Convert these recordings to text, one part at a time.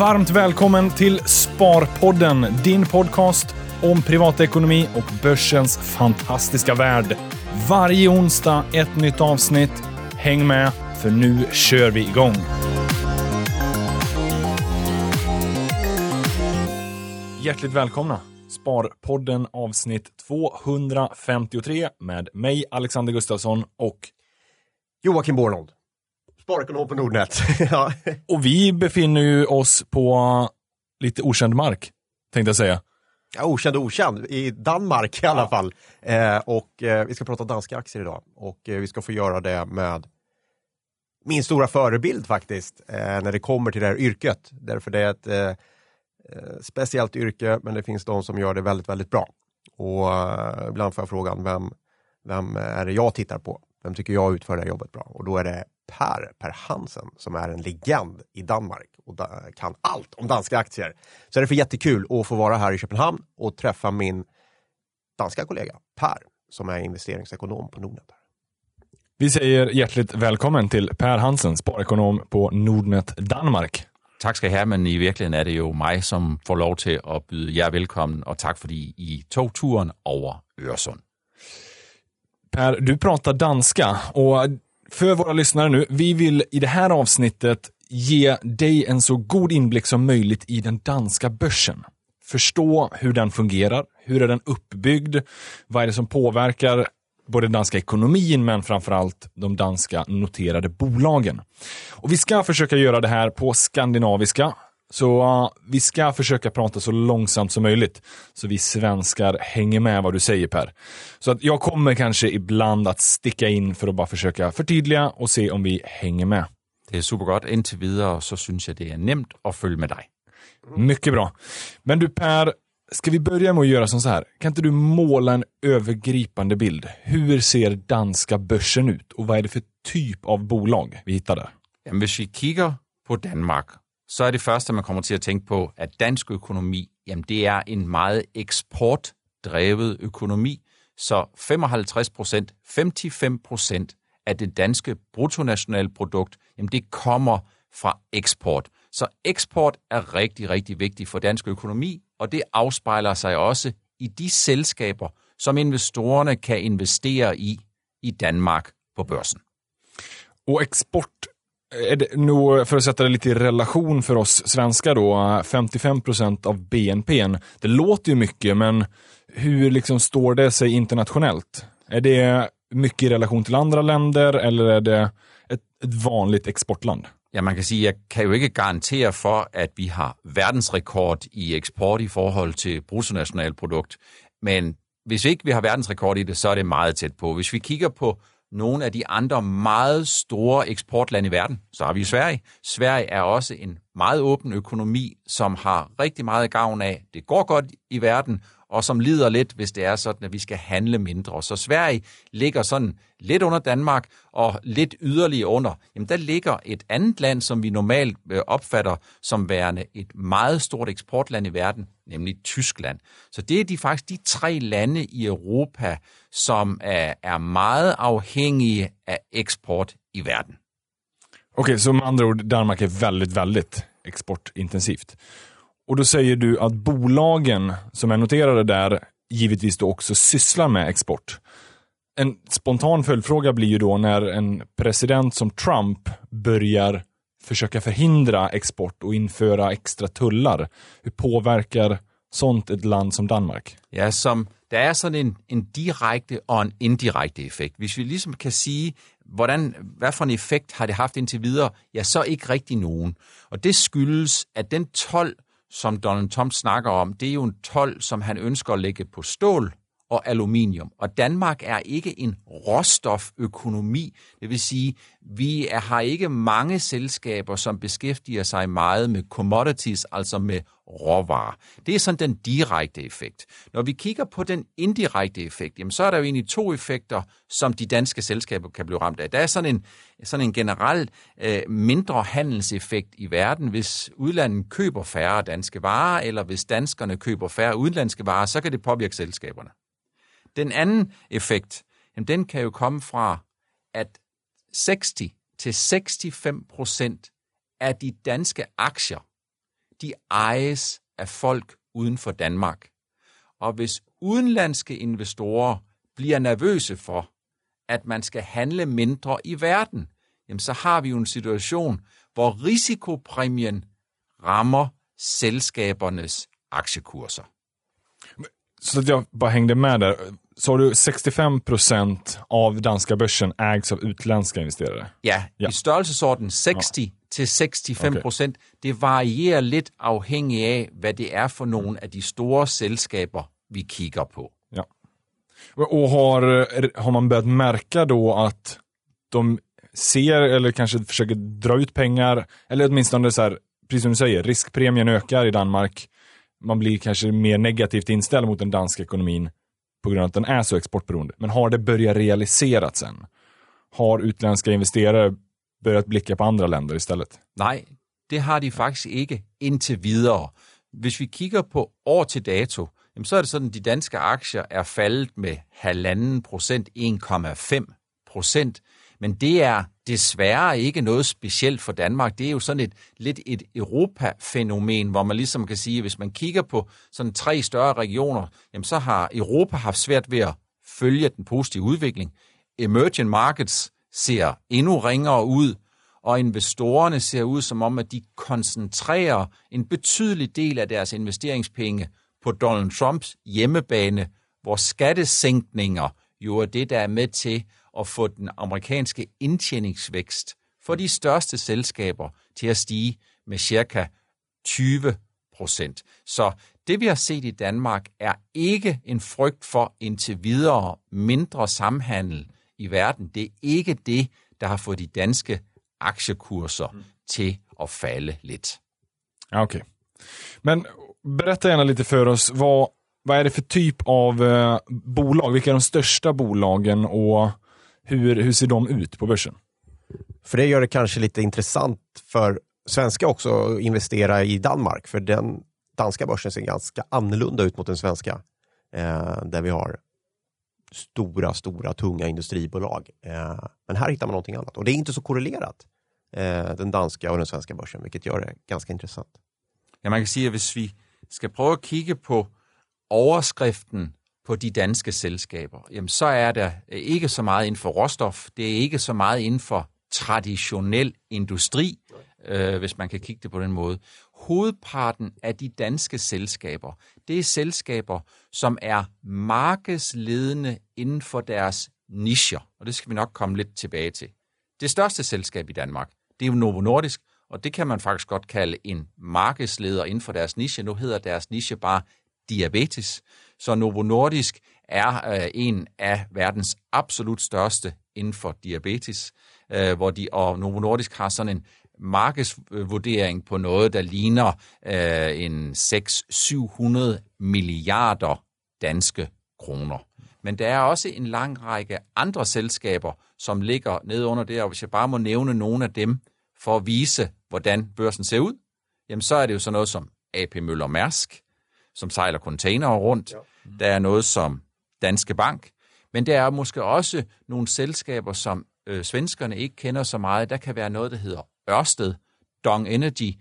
Varmt välkommen till Sparpodden, din podcast om privatekonomi och börsens fantastiska värld. Varje onsdag ett nytt avsnitt. Häng med, för nu kör vi igång. Hjärtligt välkomna! Sparpodden avsnitt 253 med mig, Alexander Gustafsson och Joakim Bornold. Sparekonom på Nordnet. ja. Och vi befinner ju oss på lite okänd mark, tänkte jag säga. Ja, okänd och okänd, i Danmark i alla fall. Eh, och eh, vi ska prata danska aktier idag. Och eh, vi ska få göra det med min stora förebild faktiskt, eh, när det kommer till det här yrket. Därför det är ett eh, eh, speciellt yrke, men det finns de som gör det väldigt, väldigt bra. Och ibland får jag frågan, vem, vem är det jag tittar på? Vem tycker jag utför det här jobbet bra? Och då är det Per, Per Hansen, som är en legend i Danmark och da, kan allt om danska aktier. Så är det för jättekul att få vara här i Köpenhamn och träffa min danska kollega Per, som är investeringsekonom på Nordnet. Vi säger hjärtligt välkommen till Per Hansen, sparekonom på Nordnet Danmark. Tak skal I have, men i virkeligheden er det jo mig, som får lov til at byde jer velkommen, og tak fordi I tog turen over Øresund. Per, du pratar danska och för våra lyssnare nu, vi vill i det här avsnittet ge dig en så god inblick som möjligt i den danska börsen. Förstå hur den fungerar, hur är den uppbyggd, vad är det som påverkar både den danska ekonomin men framförallt de danska noterade bolagen. Och Vi ska försöka göra det här på skandinaviska, så uh, vi ska försöka prata så långsamt som möjligt, så vi svenskar hänger med vad du säger Per. Så att jag kommer kanske ibland att sticka in för att bara försöka förtydliga och se om vi hänger med. Det er super godt. Indtil videre, så synes jeg, det er nemt at følge med dig. Mycket bra. Men du Per, ska vi börja med att göra som så här? Kan inte du måla en övergripande bild? Hur ser danska börsen ut och vad är det för typ av bolag vi hittar där? Jamen, hvis vi kigger på Danmark, så er det første, man kommer til at tænke på, at dansk økonomi, jamen det er en meget eksportdrevet økonomi. Så 55 procent, 55 procent af det danske bruttonationalprodukt, jamen det kommer fra eksport. Så eksport er rigtig, rigtig vigtig for dansk økonomi, og det afspejler sig også i de selskaber, som investorerne kan investere i i Danmark på børsen. Og eksport är det eh, för att sätta det lite i relation för oss svenskar då, eh, 55% av BNP. Det låter ju mycket, men hur liksom står det sig internationellt? Är det mycket i relation till andra länder eller är det ett, ett vanligt exportland? Ja, man kan sige, jeg kan jo ikke garantere for, at vi har verdensrekord i eksport i forhold til bruttonationalprodukt. Men hvis ikke vi har verdensrekord i det, så er det meget tæt på. Hvis vi kigger på nogle af de andre meget store eksportlande i verden, så har vi Sverige. Sverige er også en meget åben økonomi, som har rigtig meget gavn af. Det går godt i verden, og som lider lidt, hvis det er sådan, at vi skal handle mindre. Så Sverige ligger sådan lidt under Danmark, og lidt yderligere under. Jamen der ligger et andet land, som vi normalt øh, opfatter som værende et meget stort eksportland i verden, nemlig Tyskland. Så det er de faktisk de tre lande i Europa, som er, er meget afhængige af eksport i verden. Okej, så med andra ord, Danmark är väldigt, väldigt exportintensivt. Och då säger du att bolagen som är noterade där givetvis då också sysslar med export. En spontan följdfråga blir ju då när en president som Trump börjar försöka förhindra export och införa extra tullar. Hur påverkar sånt ett land som Danmark? Ja, som der er sådan en, en direkte og en indirekte effekt. Hvis vi ligesom kan sige, hvordan, hvad for en effekt har det haft indtil videre, ja, så ikke rigtig nogen. Og det skyldes, at den 12 som Donald Trump snakker om, det er jo en 12, som han ønsker at lægge på stål og aluminium. Og Danmark er ikke en råstoføkonomi. Det vil sige, vi er, har ikke mange selskaber, som beskæftiger sig meget med commodities, altså med råvarer. Det er sådan den direkte effekt. Når vi kigger på den indirekte effekt, jamen, så er der jo egentlig to effekter, som de danske selskaber kan blive ramt af. Der er sådan en, sådan en generel øh, mindre handelseffekt i verden. Hvis udlandet køber færre danske varer, eller hvis danskerne køber færre udenlandske varer, så kan det påvirke selskaberne. Den anden effekt, jamen, den kan jo komme fra, at 60 til 65 procent af de danske aktier, de ejes af folk uden for Danmark. Og hvis udenlandske investorer bliver nervøse for, at man skal handle mindre i verden, jamen så har vi jo en situation, hvor risikopræmien rammer selskabernes aktiekurser. Så att jag bara hängde med där. Så du 65% av danska börsen ägs av utländska investerare? Ja, Ja. i størrelsesorden 60 til 65 procent. Det varierer lidt afhængig af, hvad det er for nogle af de store selskaber, vi kigger på. Ja. Och har, har man börjat märka då att de ser eller kanske försöker dra ut pengar, eller åtminstone så här, precis som du säger, riskpremien ökar i Danmark. Man blir kanske mer negativt inställd mot den danska ekonomin på grund av att den är så exportberoende. Men har det börjat realiseras sen? Har utländska investerare börjat blicka på andra länder istället? Nej, det har de faktiskt ikke indtil videre. Hvis vi kigger på år til dato, jamen så er det sådan, at de danske aktier er faldet med halvanden procent, 1,5 procent. Men det er desværre ikke noget specielt for Danmark. Det er jo sådan et lidt et Europa-fænomen, hvor man ligesom kan sige, at hvis man kigger på sådan tre større regioner, jamen så har Europa haft svært ved at følge den positive udvikling. Emerging markets ser endnu ringere ud, og investorerne ser ud som om, at de koncentrerer en betydelig del af deres investeringspenge på Donald Trumps hjemmebane, hvor skattesænkninger jo er det, der er med til at få den amerikanske indtjeningsvækst for de største selskaber til at stige med cirka 20 procent. Så det, vi har set i Danmark, er ikke en frygt for indtil videre mindre samhandel i verden. Det er ikke det, der har fået de danske aktiekurser mm. til at falde lidt. Okej. Men berätta gärna lite för oss, vad, vad är det för typ av eh, bolag? Vilka är de största bolagen och hur, hur ser de ut på börsen? För det gör det kanske lite intressant för svenska också att investera i Danmark. För den danska börsen ser ganska annorlunda ut mot den svenska. Eh, där vi har stora, stora, tunga industribolag. Eh, men här hittar man någonting annat. Och det är inte så korrelerat, eh, den danska och den svenska börsen, vilket gör det ganska intressant. Ja, man kan sige, at hvis vi skal prøve at kigge på overskriften på de danske selskaber, jamen så er der øh, ikke så meget inden for råstof, det er ikke så meget inden for traditionel industri, øh, hvis man kan kigge det på den måde. Hovedparten af de danske selskaber, det er selskaber, som er markedsledende inden for deres nischer, og det skal vi nok komme lidt tilbage til. Det største selskab i Danmark, det er jo Novo Nordisk, og det kan man faktisk godt kalde en markedsleder inden for deres niche. Nu hedder deres niche bare diabetes. Så Novo Nordisk er øh, en af verdens absolut største inden for diabetes, øh, hvor de, og Novo Nordisk har sådan en markedsvurdering på noget, der ligner øh, en 6-700 milliarder danske kroner. Men der er også en lang række andre selskaber, som ligger nede under det, og hvis jeg bare må nævne nogle af dem, for at vise, hvordan børsen ser ud, jamen så er det jo sådan noget som AP Møller Mærsk, som sejler containere rundt. Ja. Der er noget som Danske Bank, men der er måske også nogle selskaber, som øh, svenskerne ikke kender så meget. Der kan være noget, der hedder Ørsted, Dong Energy,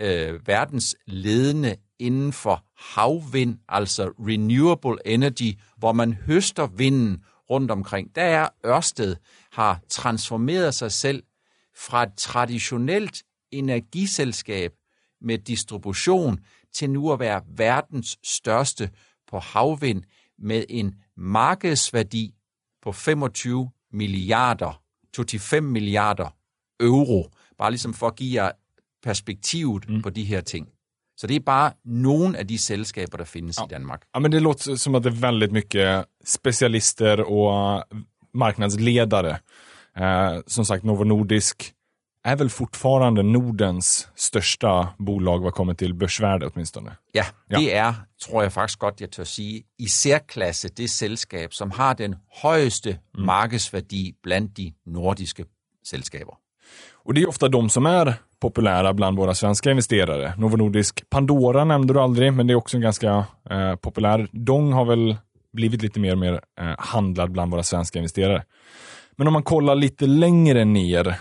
øh, verdens ledende inden for havvind, altså renewable energy, hvor man høster vinden rundt omkring. Der er Ørsted har transformeret sig selv fra et traditionelt energiselskab med distribution til nu at være verdens største på havvind med en markedsværdi på 25 milliarder, 25 milliarder euro. Bare ligesom for at give jer perspektivet mm. på de her ting. Så det är bara nogle af de selskaber, der findes ja. i Danmark. Ja, men det låter som att det är väldigt mycket specialister och marknadsledare. Eh, som sagt, Novo Nordisk är väl fortfarande Nordens största bolag vad kommer till börsvärde åtminstone. Ja, det er, tror jeg faktisk godt, jeg tør sige, i særklasse det selskab, som har den højeste mm. markedsværdi blandt de nordiske selskaber. Och det är ofta de som är populära bland våra svenska investerare. Novo Nordisk Pandora nämnde du aldrig, men det är också en ganska eh, populär. Dong har väl blivit lite mer och mer eh, handlad bland våra svenska investerare. Men om man kollar lite längre ner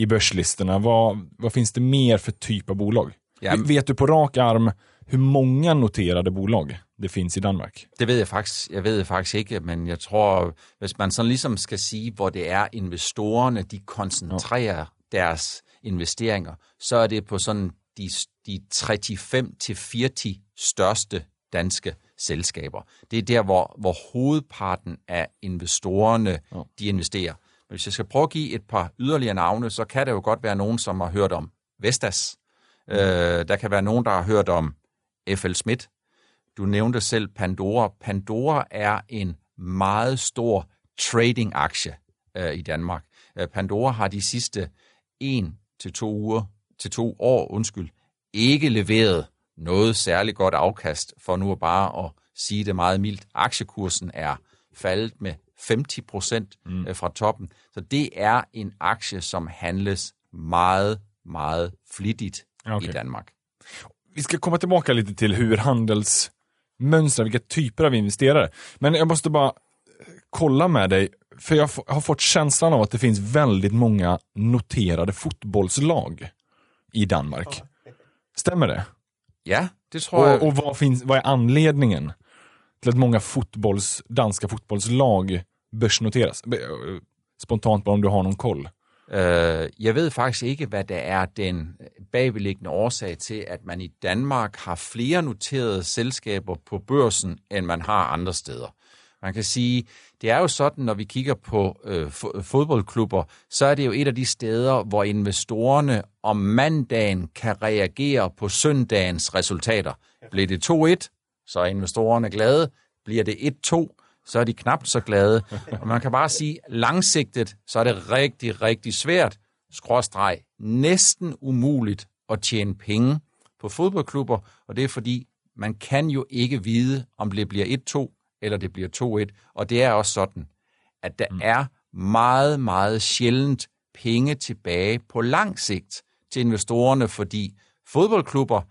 i börslistorna, vad, vad finns det mer för typ av bolag? Ja. Vet du på rak arm hur många noterade bolag det finns i Danmark? Det ved jeg faktisk, jeg ved jeg faktisk ikke, men jeg tror, hvis man sådan ligesom skal sige, hvor det er investorerne, de koncentrerer ja. deres investeringer, så er det på sådan de, de 35-40 største danske selskaber. Det er der, hvor, hvor hovedparten af investorerne, ja. de investerer. Men hvis jeg skal prøve at give et par yderligere navne, så kan det jo godt være nogen, som har hørt om Vestas. Mm. Øh, der kan være nogen, der har hørt om F.L. Schmidt. Du nævnte selv Pandora. Pandora er en meget stor trading-aktie øh, i Danmark. Øh, Pandora har de sidste en til to uger, til to år, undskyld, ikke leveret noget særligt godt afkast, for nu bare at sige det meget mildt. Aktiekursen er faldet med 50 procent mm. Øh, fra toppen. Så det er en aktie, som handles meget, meget flittigt okay. i Danmark. Vi ska komma tillbaka lite till hur handelsmönster, vilka typer av investerare. Men jag måste bara kolla med dig, för jag har fått känslan av att det finns väldigt många noterade fotbollslag i Danmark. Stämmer det? Ja, det tror jag. Och, och vad, finns, vad är anledningen till att många fotbolls, danska fotbollslag börsnoteras? Eh, spontant bara om du har någon koll. Eh, Jeg ved faktisk ikke, hvad der er den bagvedliggende årsag til, at man i Danmark har flere noterede selskaber på børsen, end man har andre steder. Man kan sige, det er jo sådan, når vi kigger på øh, fodboldklubber, så er det jo et af de steder, hvor investorerne om mandagen kan reagere på søndagens resultater. Bliver det 2-1, så er investorerne glade. Bliver det 1-2, så er de knap så glade. Og man kan bare sige, langsigtet, så er det rigtig, rigtig svært, skråstreg, næsten umuligt at tjene penge på fodboldklubber, og det er fordi, man kan jo ikke vide, om det bliver 1-2, eller det bliver 2-1. Og det er også sådan, at der mm. er meget, meget sjældent penge tilbage på lang sigt til investorerne, fordi fodboldklubber,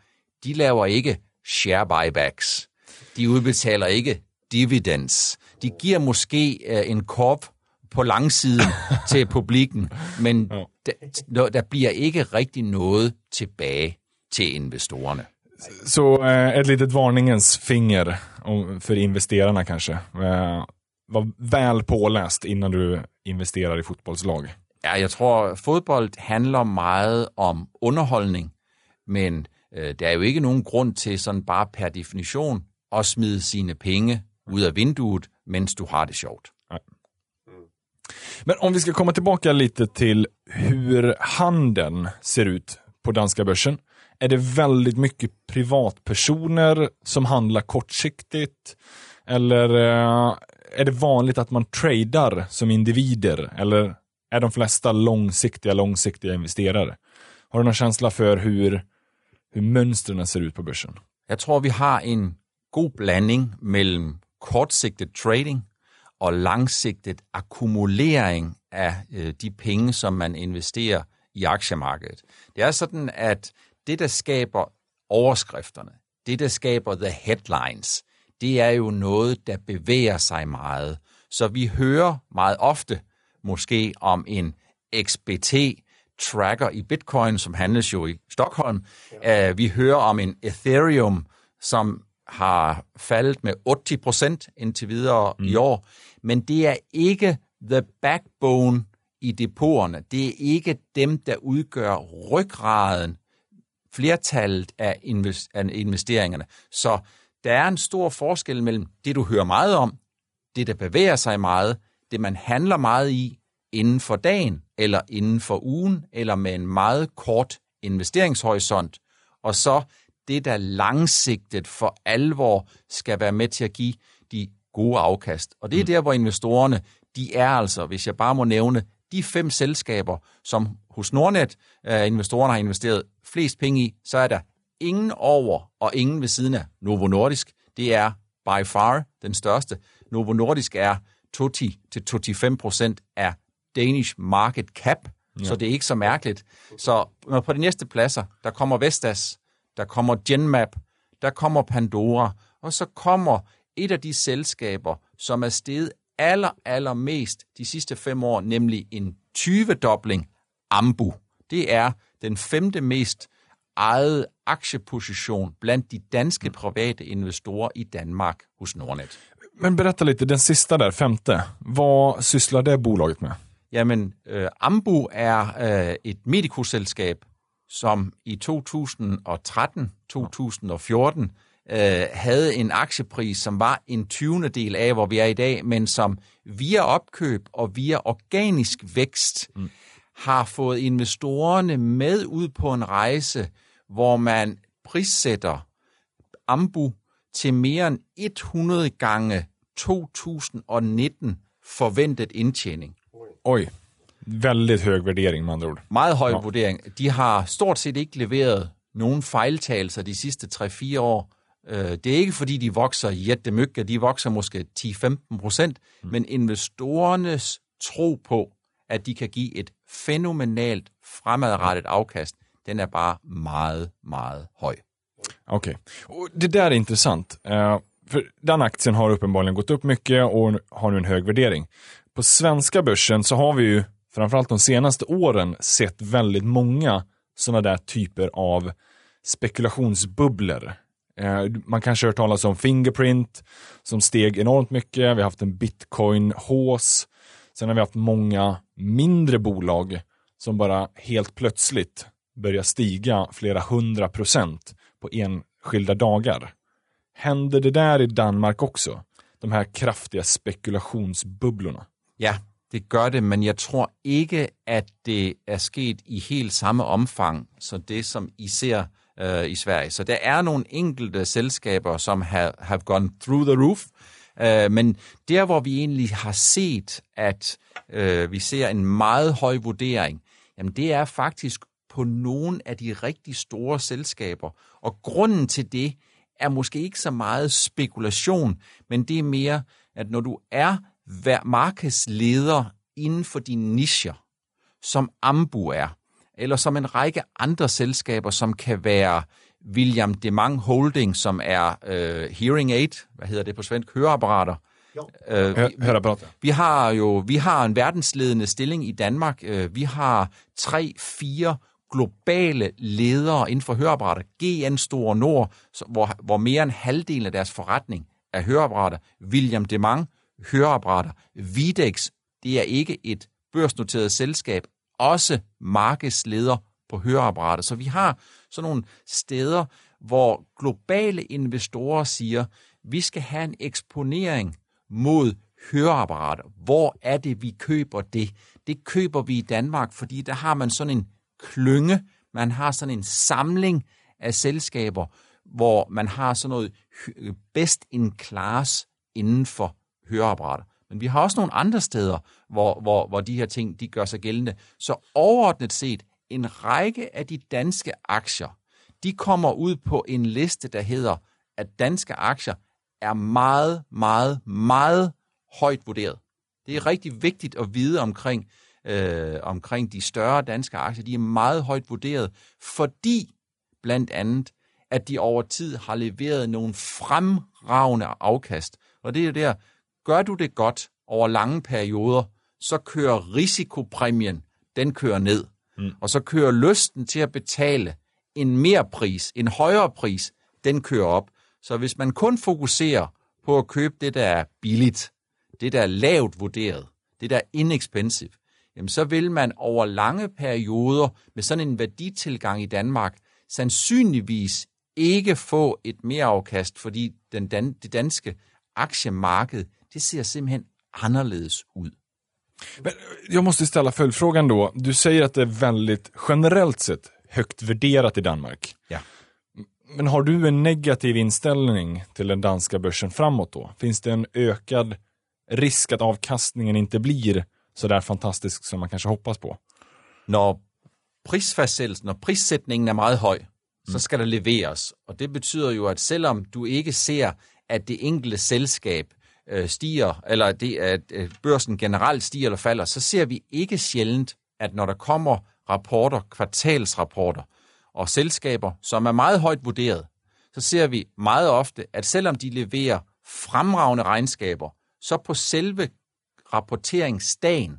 de laver ikke share buybacks. De udbetaler ikke dividends. De giver måske uh, en kop på langsiden til publikken, men der, der bliver ikke rigtig noget tilbage til investorerne. Så eh, ett litet varningens finger för investerarna kanske. Eh, var väl påläst innan du investerar i fotbollslag. Ja, jeg tror, fodbold handler meget om underholdning, men øh, der er jo ikke nogen grund til sådan bare per definition at smide sine penge ud af vinduet, mens du har det sjovt. Nej. Men om vi ska komma tillbaka lite till hur handeln ser ut på danska börsen är det väldigt mycket privatpersoner som handlar kortsiktigt? Eller eh, är det vanligt att man tradar som individer? Eller är de flesta långsiktiga, långsiktiga investerare? Har du någon känsla för hur, hur mönstren ser ut på börsen? Jag tror, vi har en god blanding mellem kortsigtet trading og langsigtet akkumulering af øh, de penge, som man investerer i aktiemarkedet. Det er sådan, at det, der skaber overskrifterne, det, der skaber the headlines, det er jo noget, der bevæger sig meget. Så vi hører meget ofte måske om en XBT-tracker i Bitcoin, som handles jo i Stockholm. Ja. Uh, vi hører om en Ethereum, som har faldet med 80 procent indtil videre mm. i år. Men det er ikke the backbone i depoterne. Det er ikke dem, der udgør ryggraden flertallet af, investeringerne. Så der er en stor forskel mellem det, du hører meget om, det, der bevæger sig meget, det, man handler meget i inden for dagen, eller inden for ugen, eller med en meget kort investeringshorisont, og så det, der langsigtet for alvor skal være med til at give de gode afkast. Og det er mm. der, hvor investorerne, de er altså, hvis jeg bare må nævne, de fem selskaber, som hos Nordnet uh, investorerne har investeret flest penge i, så er der ingen over og ingen ved siden af Novo Nordisk. Det er by far den største. Novo Nordisk er 20-25 procent af Danish market cap, ja. så det er ikke så mærkeligt. Så på de næste pladser, der kommer Vestas, der kommer Genmap, der kommer Pandora, og så kommer et af de selskaber, som er steget aller, aller mest de sidste fem år, nemlig en 20-dobling Ambu. Det er den femte mest eget aktieposition blandt de danske private investorer i Danmark hos Nordnet. Men berätta lite, den sista där, femte. Vad sysslar det bolaget med? Jamen, øh, Ambu er øh, et medikoselskab, som i 2013-2014 øh, havde en aktiepris, som var en 20. del af, hvor vi er i dag, men som via opkøb og via organisk vækst mm. har fået investorerne med ud på en rejse, hvor man prissætter Ambu til mere end 100 gange 2019 forventet indtjening. Oj, väldigt hög värdering med andra ord. Meget høj Ja. vurdering. De har stort set ikke leveret nogen fejltagelser de sidste 3-4 år. Øh, Det er ikke fordi, de vokser jættemykke, de vokser måske 10-15 procent, mm. men investorernes tro på, at de kan give et fænomenalt fremadrettet afkast, den er bare meget, meget høj. Okej. Och Det där är intressant. Eh, för den aktien har uppenbarligen gått upp mycket och har nu en hög värdering. På svenska börsen så har vi ju, framförallt de senaste åren, sett väldigt många sådana där typer av spekulationsbubblor. Eh, Man kanske hört talas om Fingerprint som steg enormt mycket. Vi har haft en bitcoin-hås. Sen har vi haft många mindre bolag som bara helt plötsligt börjar stiga flera hundra procent på enskilda dagar. Händer det där i Danmark också? De här kraftiga spekulationsbubblorna. Ja, det gør det, men jeg tror ikke, at det er sket i helt samme omfang, så det som I ser øh, i Sverige. Så der er nogle enkelte selskaber, som have, have gone through the roof, øh, men der, hvor vi egentlig har set, at øh, vi ser en meget høj vurdering, jamen det er faktisk på nogle af de rigtig store selskaber. Og grunden til det er måske ikke så meget spekulation, men det er mere, at når du er hver markedsleder inden for dine nischer, som Ambu er, eller som en række andre selskaber, som kan være William Demang Holding, som er øh, hearing aid, hvad hedder det på svensk, høreapparater. Øh, prata. vi har jo vi har en verdensledende stilling i Danmark. Øh, Vi har tre, fire globale ledere inden for høreapparater. GN Store Nord, så- hvor, hvor mere end halvdelen af deres forretning er høreapparater. William Demang, høreapparater. Videx, det er ikke et børsnoteret selskab, også markedsleder på høreapparater. Så vi har sådan nogle steder, hvor globale investorer siger, vi skal have en eksponering mod høreapparater. Hvor er det, vi køber det? Det køber vi i Danmark, fordi der har man sådan en klynge, man har sådan en samling af selskaber, hvor man har sådan noget best in class inden for høreapparater. Men vi har også nogle andre steder, hvor, hvor, hvor de her ting de gør sig gældende. Så overordnet set, en række af de danske aktier, de kommer ud på en liste, der hedder, at danske aktier er meget, meget, meget højt vurderet. Det er rigtig vigtigt at vide omkring, øh, omkring de større danske aktier. De er meget højt vurderet, fordi blandt andet, at de over tid har leveret nogle fremragende afkast. Og det er jo der, gør du det godt over lange perioder, så kører risikopræmien, den kører ned. Mm. Og så kører lysten til at betale en mere pris, en højere pris, den kører op. Så hvis man kun fokuserer på at købe det, der er billigt, det, der er lavt vurderet, det, der er inexpensive, jamen så vil man over lange perioder med sådan en værditilgang i Danmark sandsynligvis ikke få et mere afkast, fordi den dan- det danske aktiemarked, det ser simpelthen anderledes ud. Men jag måste ställa följdfrågan då. Du säger att det är väldigt, generellt sett, högt värderat i Danmark. Ja. Men har du en negativ inställning till den danska börsen framåt då? Finns det en ökad risk att avkastningen inte blir så där fantastisk som man kanske hoppas på? Når prisfastsættelsen, når prissætningen er meget høj, så skal der leveres. Og det betyder jo, at selvom du ikke ser, at det enkelte selskab øh, stiger, eller det, at øh, børsen generelt stiger eller falder, så ser vi ikke sjældent, at når der kommer rapporter, kvartalsrapporter, og selskaber, som er meget højt vurderet, så ser vi meget ofte, at selvom de leverer fremragende regnskaber, så på selve rapporteringsdagen,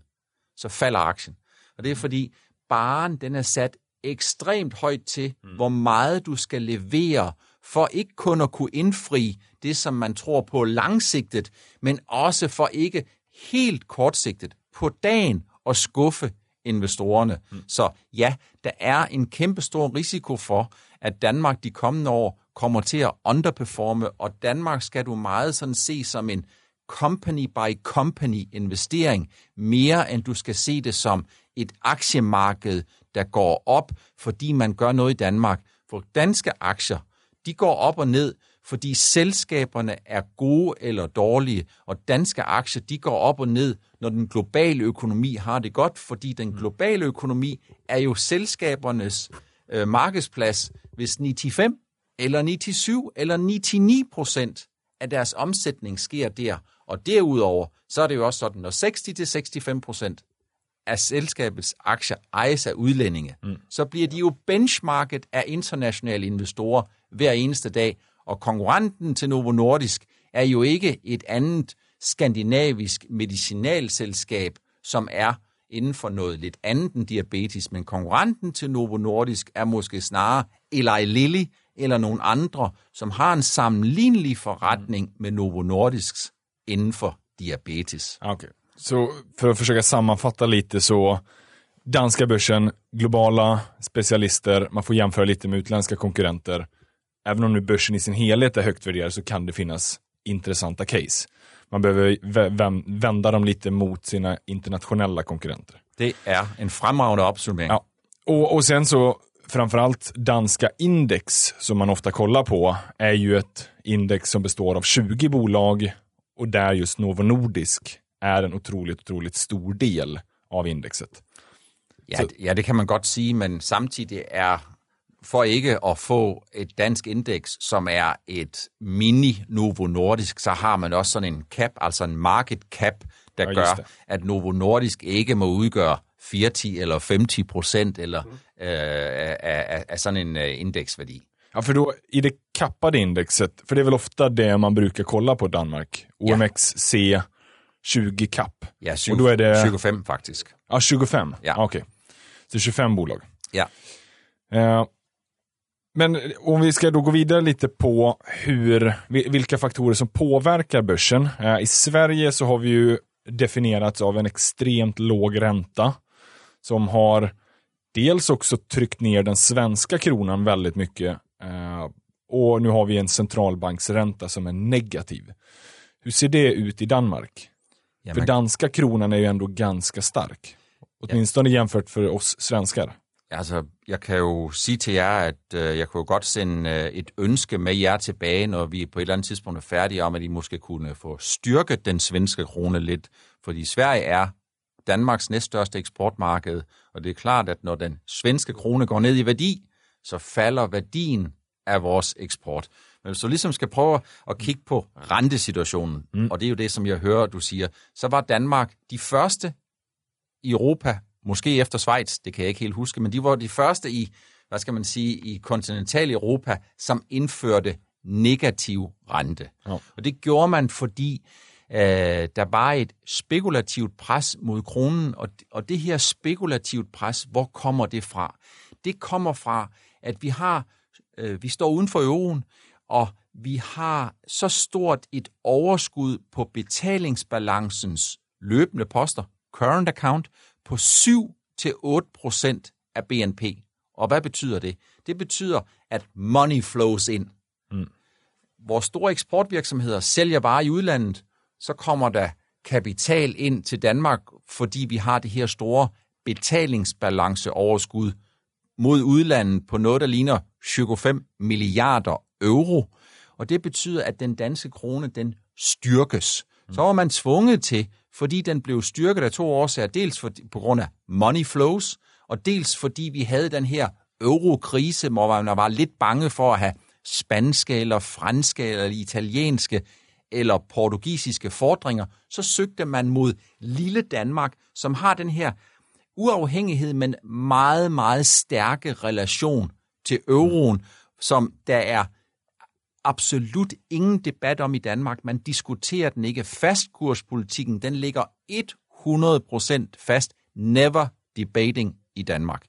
så falder aktien. Og det er fordi, baren den er sat ekstremt højt til, mm. hvor meget du skal levere, for ikke kun at kunne indfri det, som man tror på langsigtet, men også for ikke helt kortsigtet på dagen at skuffe investorerne. Mm. Så ja, der er en kæmpe stor risiko for, at Danmark de kommende år kommer til at underperforme, og Danmark skal du meget sådan se som en company by company investering, mere end du skal se det som et aktiemarked, der går op, fordi man gør noget i Danmark. For danske aktier, de går op og ned, fordi selskaberne er gode eller dårlige, og danske aktier, de går op og ned, når den globale økonomi har det godt, fordi den globale økonomi er jo selskabernes øh, markedsplads, hvis 95 eller 97 eller 99 procent af deres omsætning sker der. Og derudover, så er det jo også sådan, når 60-65 procent af selskabets aktier ejes af udlændinge, mm. så bliver de jo benchmarket af internationale investorer hver eneste dag. Og konkurrenten til Novo Nordisk er jo ikke et andet skandinavisk medicinalselskab, som er inden for noget lidt andet end diabetes, men konkurrenten til Novo Nordisk er måske snarere Eli Lilly eller nogle andre, som har en sammenlignelig forretning med Novo Nordisks inden for diabetes. Okay. Så för att försöka sammanfatta lite så, danska börsen, globala specialister, man får jämföra lite med utländska konkurrenter. Även om nu börsen i sin helhet är högt värderad så kan det finnas intressanta case. Man behöver vända dem lite mot sina internationella konkurrenter. Det är en fremragende opsummering. Ja. Och, och sen så, framförallt danska index som man ofta kollar på, är ju ett index som består av 20 bolag och där just Novo Nordisk är en otroligt, otroligt stor del av indekset. Ja, ja, det kan man godt sige, men samtidig er for ikke at få et dansk indeks, som er et mini Novo Nordisk, så har man også sådan en cap, altså en market cap, der ja, gør, at Novo Nordisk ikke må udgøre 40 eller 50 procent eller mm. øh, af, af, sådan en uh, indeksværdi. Ja, för då i det kappade indexet, för det är väl ofta det man brukar kolla på Danmark, OMXC ja. 20 kapp. Ja, 20, och då är det... 25 faktiskt. Ja, 25? Ja. Okej. Okay. Så 25 bolag. Ja. Uh, men om vi ska då gå vidare lite på hur, vilka faktorer som påverkar börsen. I Sverige så har vi ju definierats av en extremt låg ränta som har dels också tryckt ner den svenska kronan väldigt mycket eh, och nu har vi en centralbanksränta som är negativ. Hur ser det ut i Danmark? För danska kronan är ju ändå ganska stark. Åtminstone jämfört för oss svenskar. Altså, jeg kan jo sige til jer, at øh, jeg kunne godt sende øh, et ønske med jer tilbage, når vi på et eller andet tidspunkt er færdige om, at I måske kunne få styrket den svenske krone lidt. Fordi Sverige er Danmarks næststørste eksportmarked, og det er klart, at når den svenske krone går ned i værdi, så falder værdien af vores eksport. Men hvis du ligesom skal prøve at kigge på rentesituationen, mm. og det er jo det, som jeg hører, du siger, så var Danmark de første i Europa måske efter Schweiz, det kan jeg ikke helt huske, men de var de første i, hvad skal man sige, i kontinental Europa, som indførte negativ rente. Ja. Og det gjorde man, fordi øh, der var et spekulativt pres mod kronen, og, og det her spekulativt pres, hvor kommer det fra? Det kommer fra, at vi har, øh, vi står uden for euroen, og vi har så stort et overskud på betalingsbalancens løbende poster, current account, på 7-8% af BNP. Og hvad betyder det? Det betyder, at money flows ind. Mm. Hvor store eksportvirksomheder sælger varer i udlandet, så kommer der kapital ind til Danmark, fordi vi har det her store betalingsbalanceoverskud mod udlandet på noget, der ligner 25 milliarder euro. Og det betyder, at den danske krone, den styrkes. Så var man tvunget til fordi den blev styrket af to årsager. Dels for, på grund af money flows, og dels fordi vi havde den her eurokrise, hvor man var lidt bange for at have spanske eller franske eller italienske eller portugisiske fordringer, så søgte man mod lille Danmark, som har den her uafhængighed, men meget, meget stærke relation til euroen, som der er absolut ingen debat om i Danmark. Man diskuterer den ikke. Fastkurspolitikken, den ligger 100% fast. Never debating i Danmark.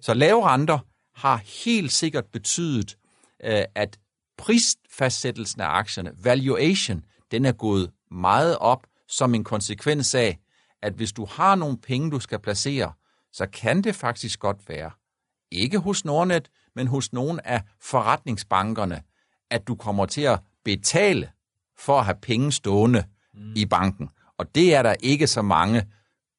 Så lave renter har helt sikkert betydet, øh, at prisfastsættelsen af aktierne, valuation, den er gået meget op som en konsekvens af, at hvis du har nogle penge, du skal placere, så kan det faktisk godt være, ikke hos Nordnet, men hos nogle af forretningsbankerne, at du kommer til at betale for at have penge stående mm. i banken. Og det er der ikke så mange,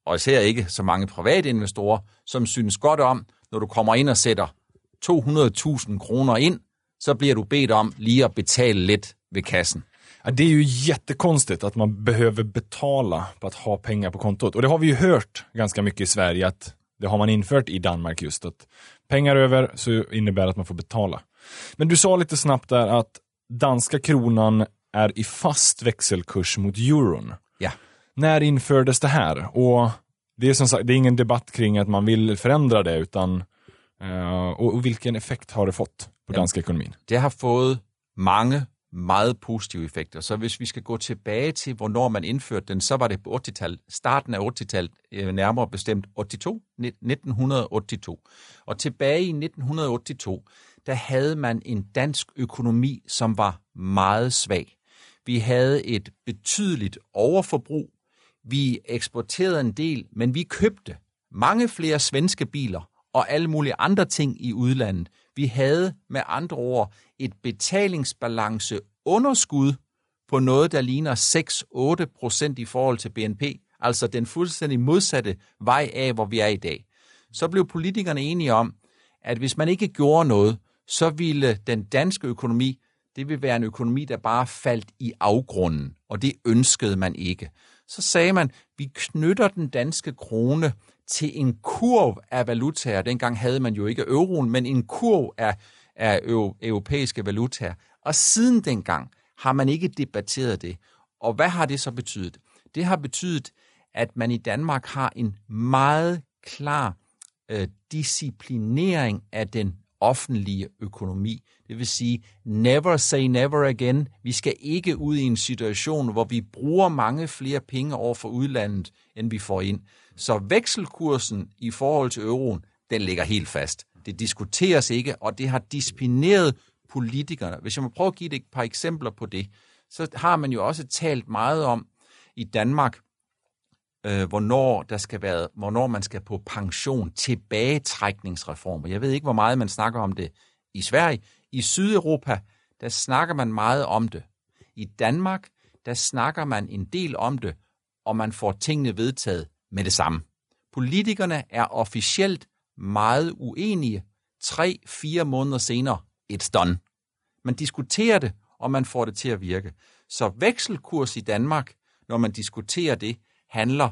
og især ikke så mange private investorer, som synes godt om, når du kommer ind og sætter 200.000 kroner ind, så bliver du bedt om lige at betale lidt ved kassen. Ja, det är ju jättekonstigt att man behöver betala på att ha pengar på kontot. Och det har vi ju hört ganska mycket i Sverige att det har man infört i Danmark just att pengar över så innebär att man får betala. Men du sa lite snabbt där att danska kronan är i fast växelkurs mot euron. Ja. När infördes det här? Och det är som sagt, det är ingen debatt kring att man vill förändra det, utan uh, och, vilken effekt har det fått på danska ekonomin? Det har fået mange meget positive effekter. Så hvis vi skal gå tilbage til, hvornår man indførte den, så var det på 80-tallet, starten af 80-tallet, øh, nærmere bestemt 82, 1982. Og tilbage i 1982, der havde man en dansk økonomi, som var meget svag. Vi havde et betydeligt overforbrug. Vi eksporterede en del, men vi købte mange flere svenske biler og alle mulige andre ting i udlandet. Vi havde med andre ord et betalingsbalanceunderskud på noget, der ligner 6-8 procent i forhold til BNP, altså den fuldstændig modsatte vej af, hvor vi er i dag. Så blev politikerne enige om, at hvis man ikke gjorde noget, så ville den danske økonomi, det ville være en økonomi, der bare faldt i afgrunden, og det ønskede man ikke. Så sagde man, vi knytter den danske krone til en kurv af valutaer. Dengang havde man jo ikke euroen, men en kurv af, af europæiske valutaer. Og siden dengang har man ikke debatteret det. Og hvad har det så betydet? Det har betydet, at man i Danmark har en meget klar øh, disciplinering af den offentlige økonomi. Det vil sige, never say never again. Vi skal ikke ud i en situation, hvor vi bruger mange flere penge over for udlandet, end vi får ind. Så vekselkursen i forhold til euroen, den ligger helt fast. Det diskuteres ikke, og det har disciplineret politikerne. Hvis jeg må prøve at give et par eksempler på det, så har man jo også talt meget om i Danmark, øh, hvornår, der skal være, hvornår man skal på pension, tilbagetrækningsreformer. Jeg ved ikke, hvor meget man snakker om det i Sverige. I Sydeuropa, der snakker man meget om det. I Danmark, der snakker man en del om det, og man får tingene vedtaget med det samme. Politikerne er officielt meget uenige. Tre-fire måneder senere, et done. Man diskuterer det, og man får det til at virke. Så vekselkurs i Danmark, når man diskuterer det, handler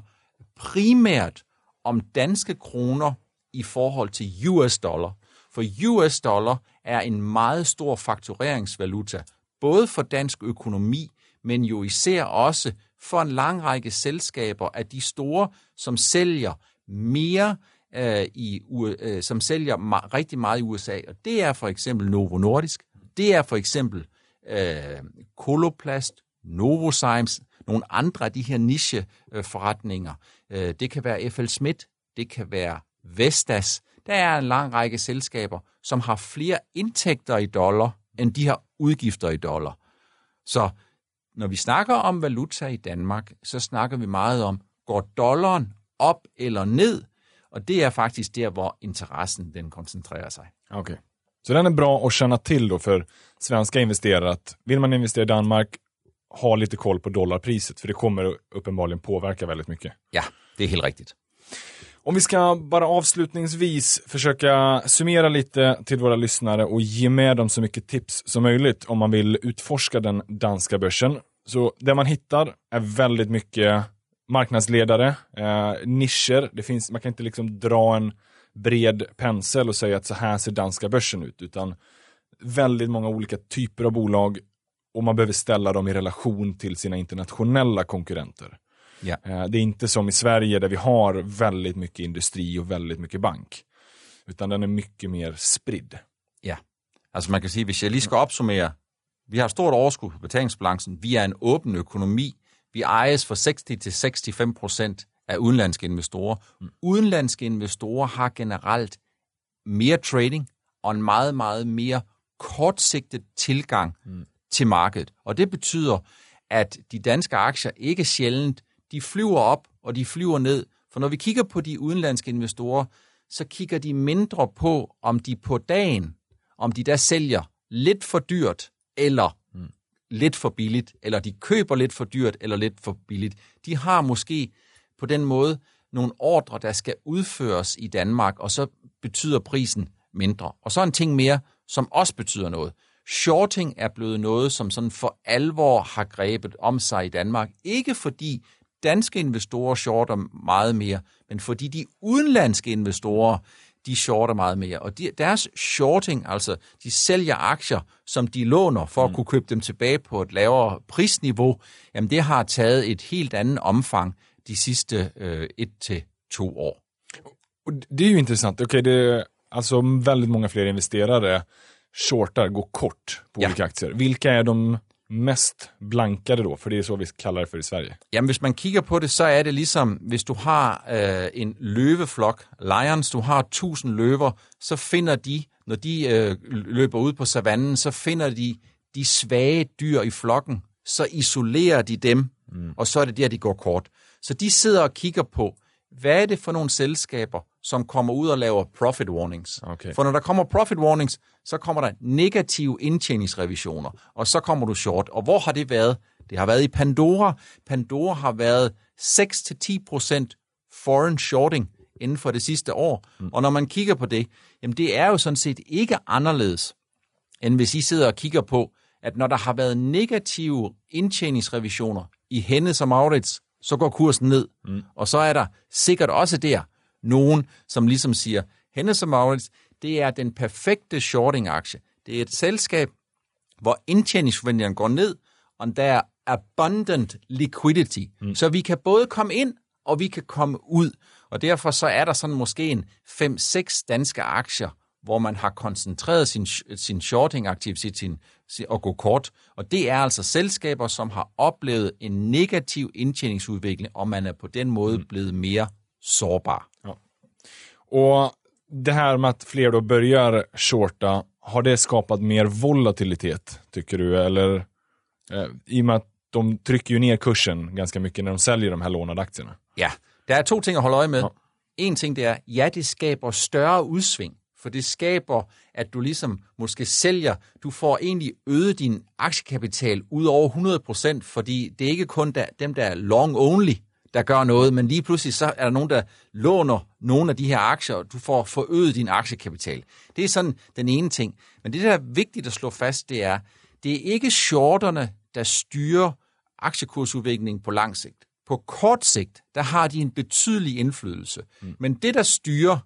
primært om danske kroner i forhold til US dollar. For US dollar er en meget stor faktureringsvaluta, både for dansk økonomi, men jo især også for en lang række selskaber af de store, som sælger mere øh, i øh, som sælger ma- rigtig meget i USA. Og det er for eksempel Novo Nordisk, det er for eksempel øh, Coloplast, Novozymes, nogle andre af de her nicheforretninger. Øh, det kan være FL Schmidt, det kan være Vestas. Der er en lang række selskaber, som har flere indtægter i dollar, end de har udgifter i dollar. Så når vi snakker om valuta i Danmark, så snakker vi meget om, går dollaren op eller ned? Och det är faktiskt der, hvor interessen den koncentrerar sig. Okej. Okay. Så den är bra att känna till då för svenska investerare att vill man investera i Danmark, ha lite koll på dollarpriset, för det kommer uppenbarligen påverka väldigt mycket. Ja, det är helt riktigt. Om vi ska bara avslutningsvis försöka summera lite till våra lyssnare och ge med dem så mycket tips som möjligt om man vill utforska den danska börsen. Så det man hittar är väldigt mycket marknadsledare, eh, nischer. Det finns, man kan inte liksom dra en bred pensel och säga att så här ser danska börsen ut, utan väldigt många olika typer av bolag och man behöver ställa dem i relation till sina internationella konkurrenter. Eh, det är inte som i Sverige där vi har väldigt mycket industri och väldigt mycket bank, utan den är mycket mer spridd. Ja, altså man kan sige, hvis jeg lige skal opsummere, vi har stort overskud på betalingsbalancen, vi er en åben økonomi, vi ejes for 60-65 procent af udenlandske investorer. Mm. Udenlandske investorer har generelt mere trading og en meget, meget mere kortsigtet tilgang mm til markedet. Og det betyder, at de danske aktier ikke sjældent, de flyver op og de flyver ned. For når vi kigger på de udenlandske investorer, så kigger de mindre på, om de på dagen, om de der sælger lidt for dyrt eller mm. lidt for billigt, eller de køber lidt for dyrt eller lidt for billigt. De har måske på den måde nogle ordre, der skal udføres i Danmark, og så betyder prisen mindre. Og så en ting mere, som også betyder noget. Shorting er blevet noget, som sådan for alvor har grebet om sig i Danmark. Ikke fordi danske investorer shorter meget mere, men fordi de udenlandske investorer, de shorter meget mere. Og de, deres shorting, altså de sælger aktier, som de låner for at mm. kunne købe dem tilbage på et lavere prisniveau, jamen det har taget et helt andet omfang de sidste øh, et til to år. Det är ju intressant. Okay, det, alltså väldigt många fler investerare shortar, går kort på ja. olika aktier. Vilka är de mest blankade då? För det är så vi kallar det för i Sverige. Jamen, hvis man kigger på det, så er det ligesom, hvis du har øh, en løveflok, lions, du har tusind løver, så finder de, når de øh, løber ud på savannen, så finder de de svage dyr i flokken, så isolerer de dem, mm. og så er det der, de går kort. Så de sidder og kigger på, hvad er det for nogle selskaber, som kommer ud og laver profit warnings. Okay. For når der kommer profit warnings, så kommer der negative indtjeningsrevisioner, og så kommer du short. Og hvor har det været? Det har været i Pandora. Pandora har været 6-10% foreign shorting inden for det sidste år. Mm. Og når man kigger på det, jamen det er jo sådan set ikke anderledes, end hvis I sidder og kigger på, at når der har været negative indtjeningsrevisioner i Hennes og Maurits, så går kursen ned. Mm. Og så er der sikkert også der nogen, som ligesom siger, Hennes og Maurits, det er den perfekte shorting-aktie. Det er et selskab, hvor indtjeningsforventningerne går ned, og der er abundant liquidity. Mm. Så vi kan både komme ind, og vi kan komme ud. Og derfor så er der sådan måske en 5-6 danske aktier, hvor man har koncentreret sin, sin shorting-aktivitet sin, sin, og gå kort. Og det er altså selskaber, som har oplevet en negativ indtjeningsudvikling, og man er på den måde mm. blevet mere sårbar. Ja. Och det här med att fler då börjar shorta, har det skapat mer volatilitet, tycker du? Eller eh, i och med att de trycker ju ner kursen ganska mycket när de säljer de här lånade aktierna. Ja, der er to ting at holde øje med. Ja. En ting det er, ja, det skaber større udsving, for det skaber, at du ligesom måske sælger, du får egentlig øget din aktiekapital ud over 100%, fordi det er ikke kun der, dem, der er long only, der gør noget, men lige pludselig så er der nogen, der låner nogle af de her aktier, og du får forøget din aktiekapital. Det er sådan den ene ting. Men det, der er vigtigt at slå fast, det er, det er ikke shorterne, der styrer aktiekursudviklingen på lang sigt. På kort sigt, der har de en betydelig indflydelse. Mm. Men det, der styrer,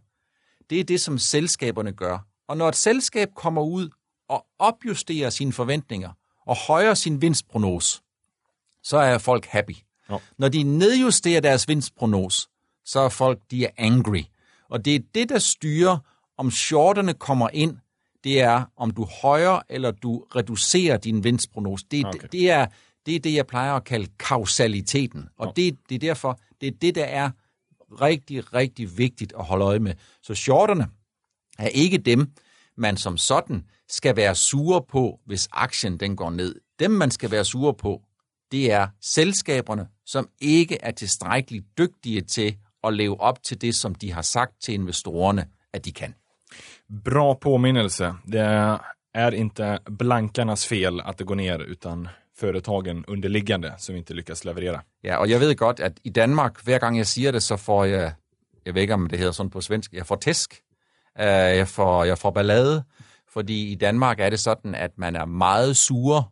det er det, som selskaberne gør. Og når et selskab kommer ud og opjusterer sine forventninger og højer sin vinstprognose, så er folk happy. Ja. Når de nedjusterer deres vinstprognos, så er folk, de er angry. Og det er det, der styrer, om shorterne kommer ind, det er, om du højer eller du reducerer din vinstprognose. Det, okay. det, det, er, det er det, jeg plejer at kalde kausaliteten. Og ja. det, det er derfor, det er det, der er rigtig, rigtig vigtigt at holde øje med. Så shorterne er ikke dem, man som sådan skal være sure på, hvis aktien den går ned. Dem, man skal være sure på, det er selskaberne, som ikke er tilstrækkeligt dygtige til at leve op til det, som de har sagt til investorerne, at de kan. Bra påminnelse. Det är inte blankarnas fel att det går ner, utan företagen underliggande som inte lyckas leverera. Ja, og jeg ved godt, at i Danmark, hver gang jeg siger det, så får jeg, jeg ved ikke om det hedder sådan på svensk, jeg får tæsk, jeg får, jeg får ballade, fordi i Danmark er det sådan, at man er meget sure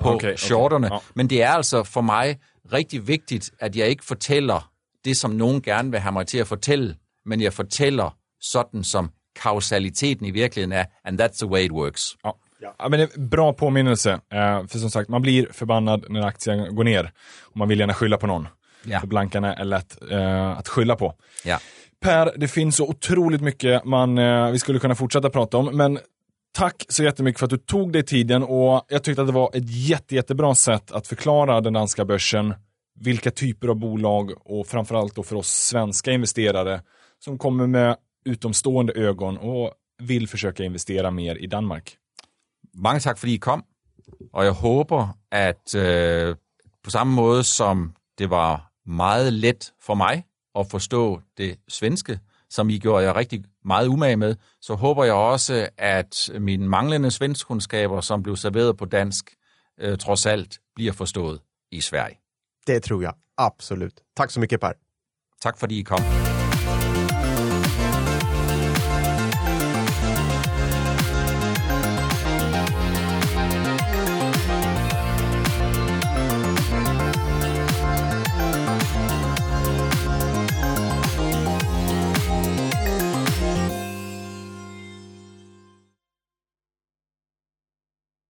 på okay, shorterne. Okay. Men det er altså for mig rigtig vigtigt, at jeg ikke fortæller det, som nogen gerne vil have mig til at fortælle, men jeg fortæller sådan, som kausaliteten i virkeligheden er, and that's the way it works. Ja. Ja, men det är bra påminnelse. Eh, för som sagt, man blir förbannad när aktien går ner. Och man vill gärna skylla på någon. Ja. För blankarna är lätt eh, att skylla på. Ja. Per, det finns så otroligt mycket man, eh, vi skulle kunna fortsätta prata om, men Tack så jättemycket för att du tog dig tiden och jag tyckte att det var ett jätte, jättebra sätt att förklara den danska börsen, vilka typer av bolag och framförallt då för oss svenska investerare som kommer med utomstående ögon och vill försöka investera mer i Danmark. Mange tak, fordi I kom. Og jeg håber, at øh, på samme måde som det var meget let for mig at forstå det svenske, som I gjorde jeg rigtig meget umage med, så håber jeg også, at mine manglende svenskkundskaber, som blev serveret på dansk, øh, trods alt bliver forstået i Sverige. Det tror jag absolut. Tack så mycket Per. Tak fordi I kom.